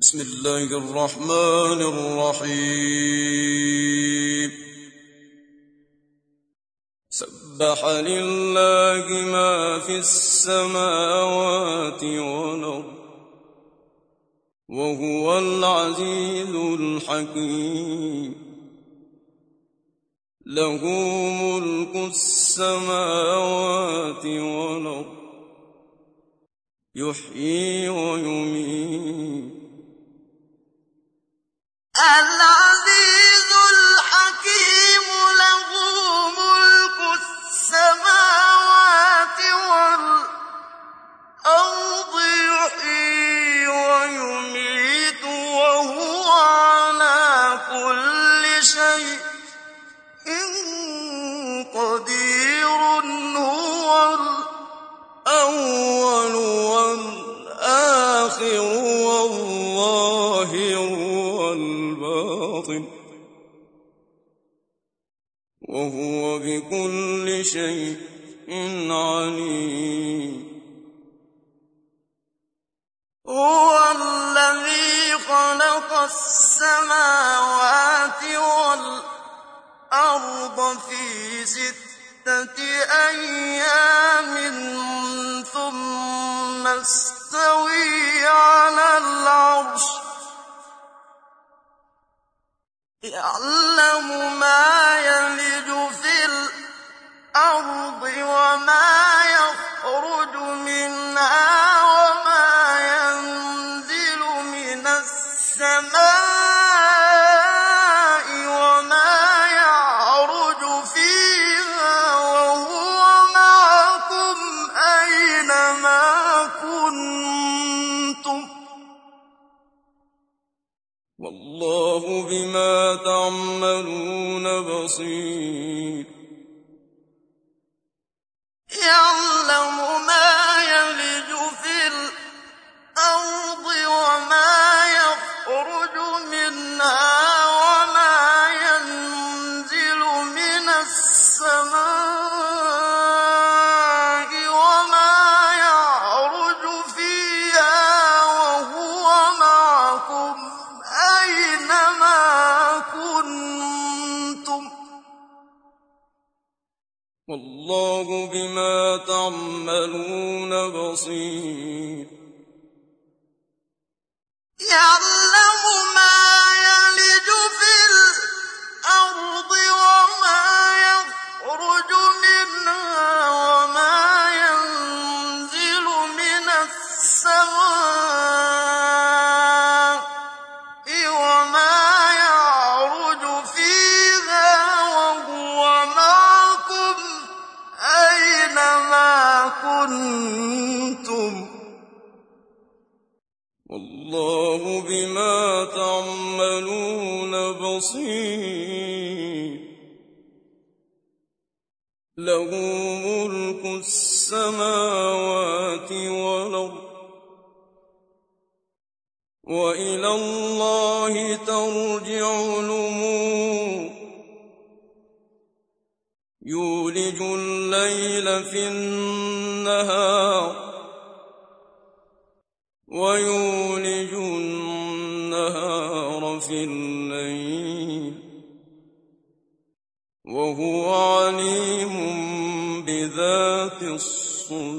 بسم الله الرحمن الرحيم. سبح لله ما في السماوات والأرض وهو العزيز الحكيم. له ملك السماوات والأرض يحيي ويميت. Allah. وهو بكل شيء عليم. هو الذي خلق السماوات والأرض في ستة أيام ثم استوي على العرش. يعلم ما والله بما تعملون بصير. بصير. الصدور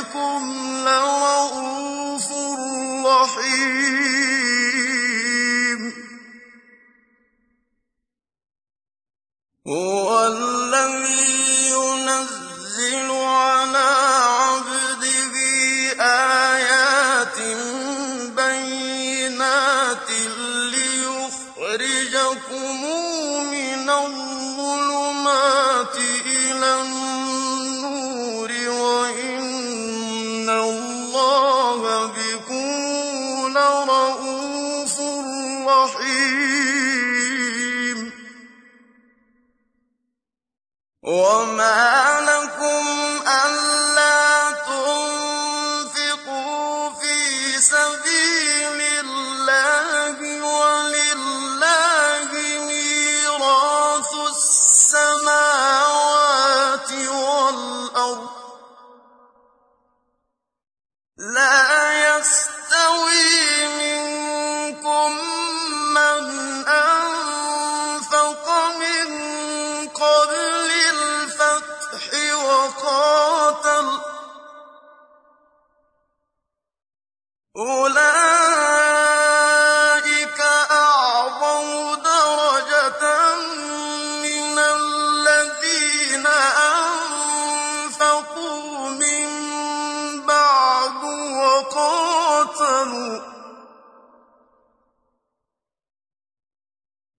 ربكم لو سبيل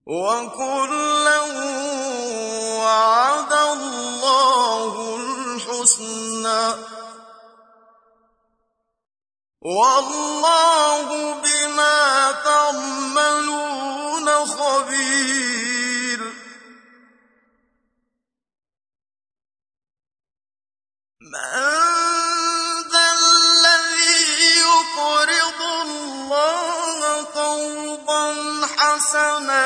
وكلا وعد الله الحسنى. والله بما تعملون خبير. من ذا الذي يقرض الله قرضا حسنا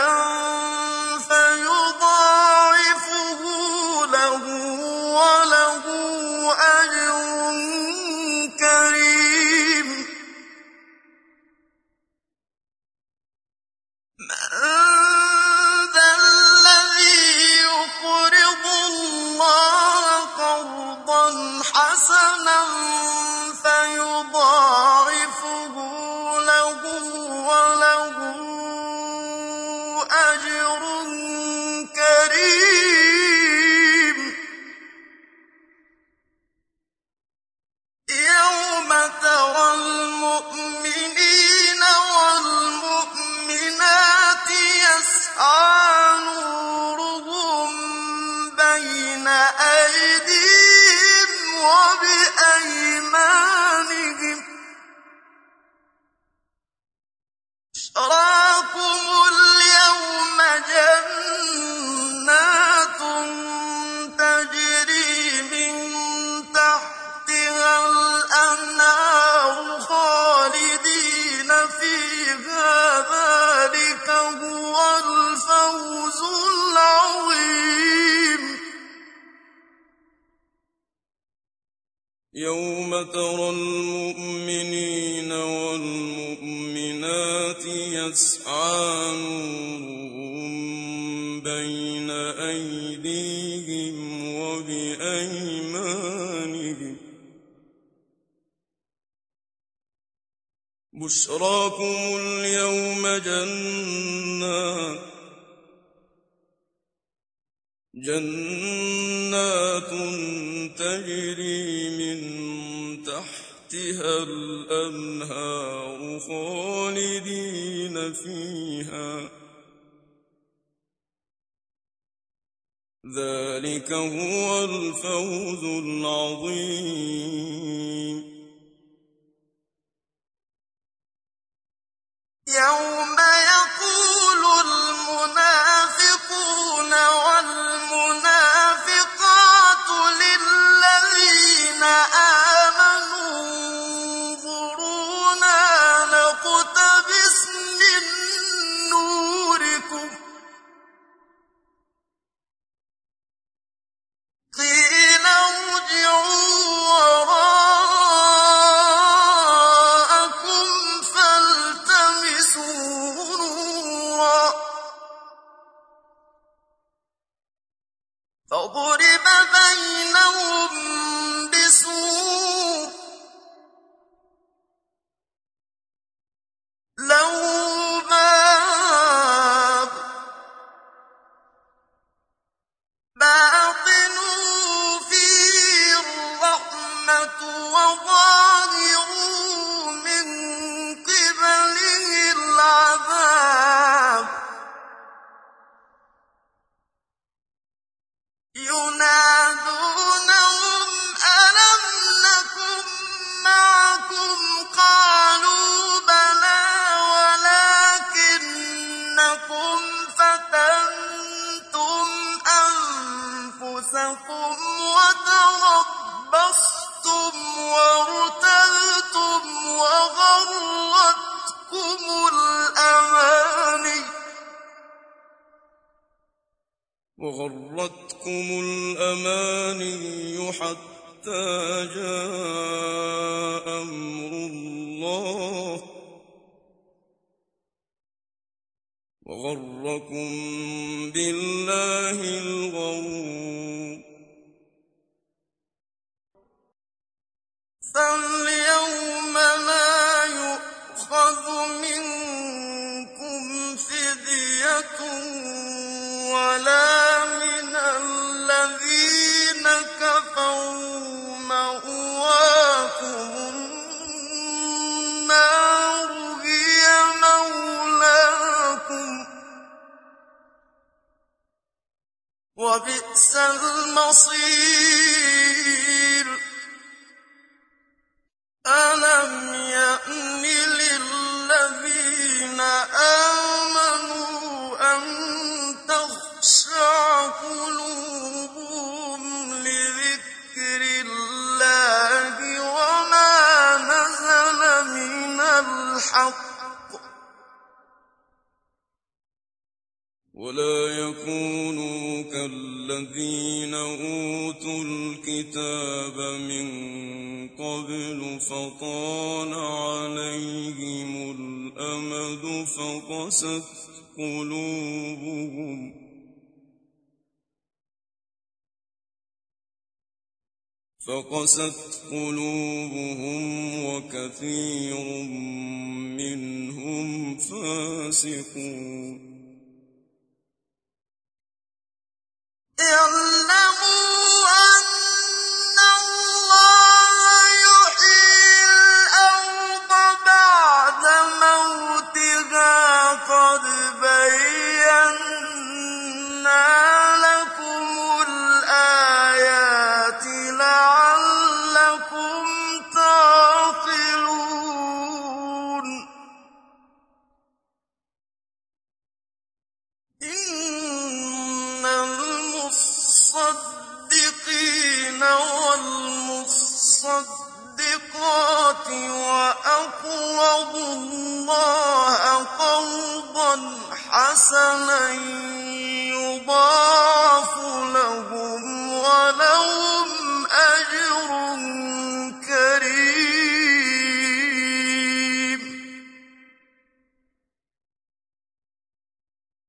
فترى المؤمنين والمؤمنات يسعى نورهم بين أيديهم وبأيمانهم. بشراكم اليوم جنات. جنات تجري تحتها الأنهار خالدين فيها. ذلك هو الفوز العظيم. يوم يقول المنافقون والمنافقون وغرتكم الأماني وغرتكم الأماني حتى جاء أمر الله وغركم بالله الغرور فاليوم الحق. ولا يكونوا كالذين أوتوا الكتاب من قبل فطال عليهم الأمد فقست قلوبهم فقست قلوبهم وكثير منهم فاسقون. اعلموا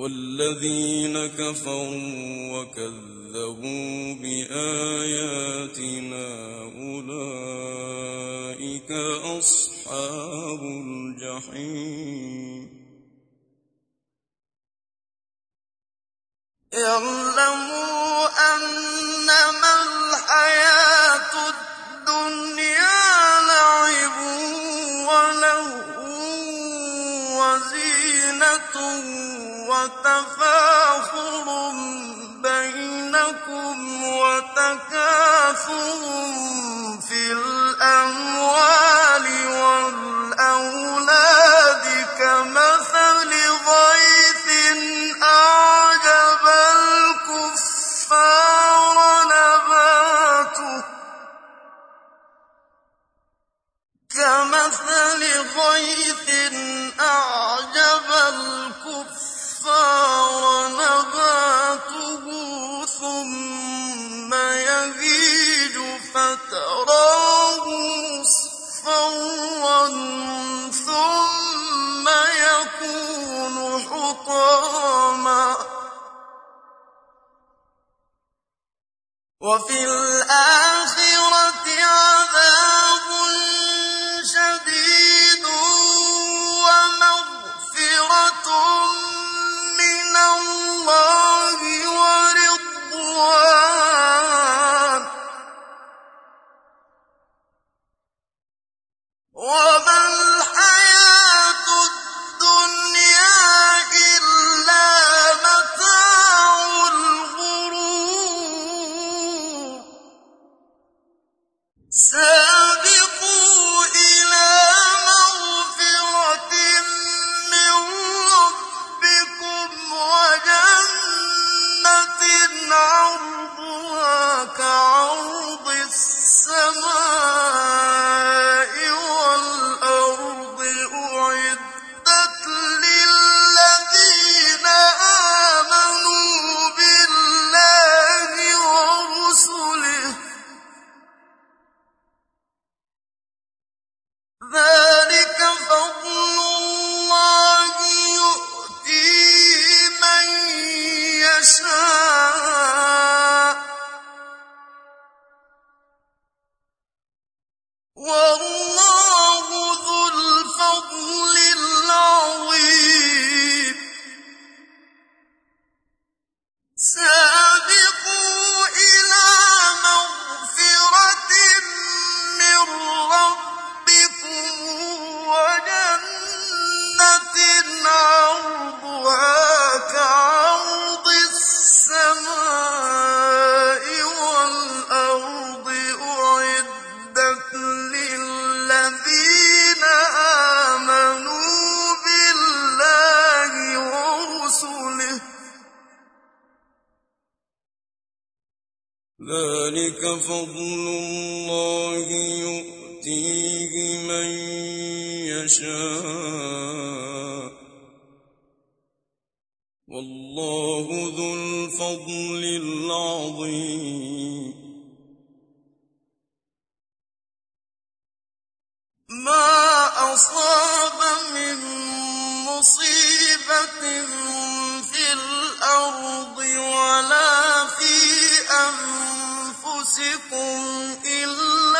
والذين كفروا وكذبوا بآياتنا أولئك أصحاب الجحيم. اعلموا أنما الحياة وتفاخر بينكم وتكاثر في الأموال والأولاد كمثل Say Whoa! يهديه من يشاء. والله ذو الفضل العظيم. ما أصاب من مصيبة في الأرض ولا في أنفسكم إلا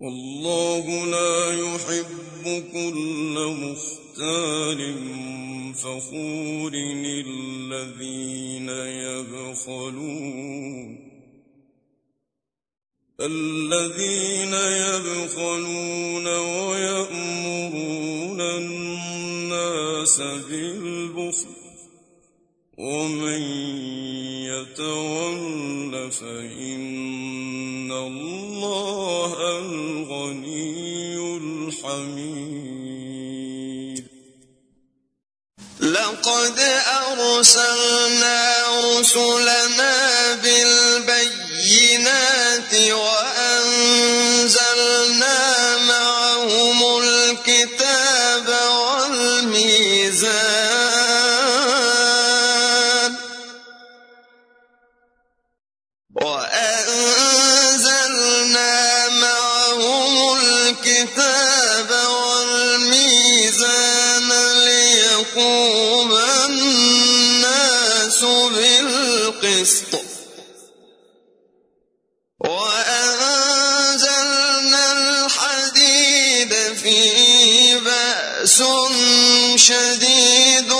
والله لا يحب كل مختال فخور الذين يبخلون الذين يبخلون ويأمرون الناس بالبخل ومن يتول فإن الله الغني الحميد لقد أرسلنا رسلنا بالبيت فيه بأس شديد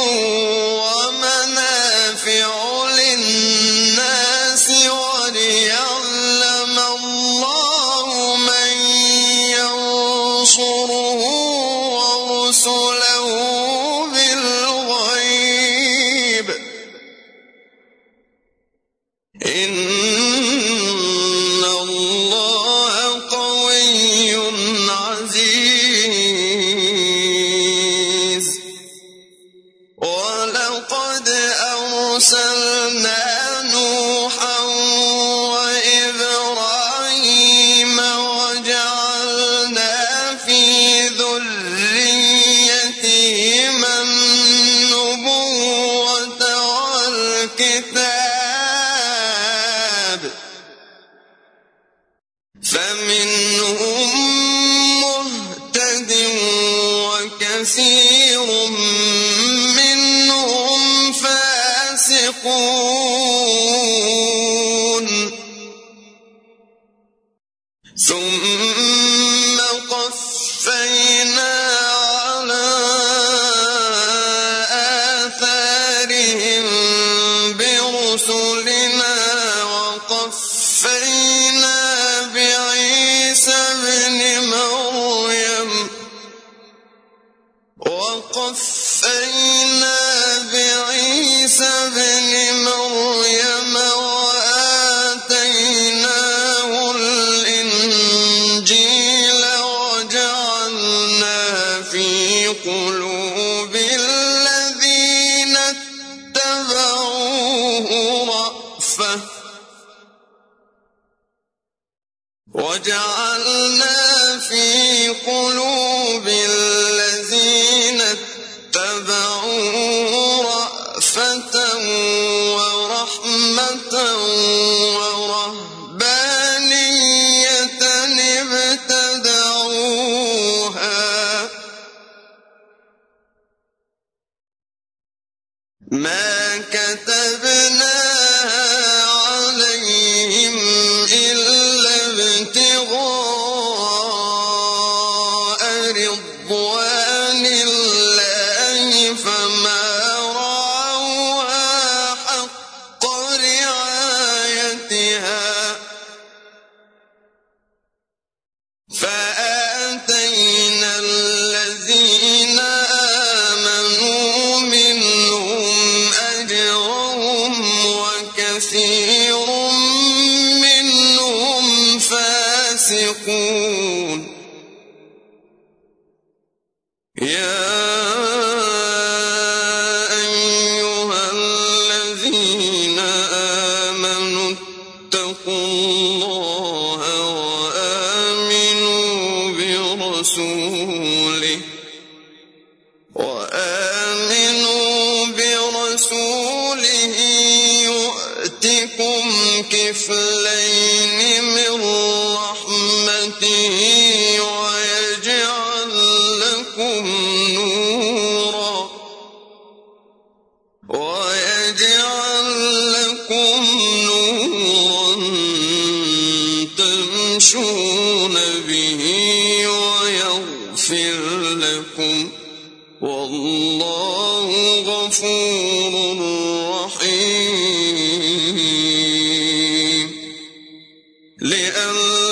كتبناها لئلا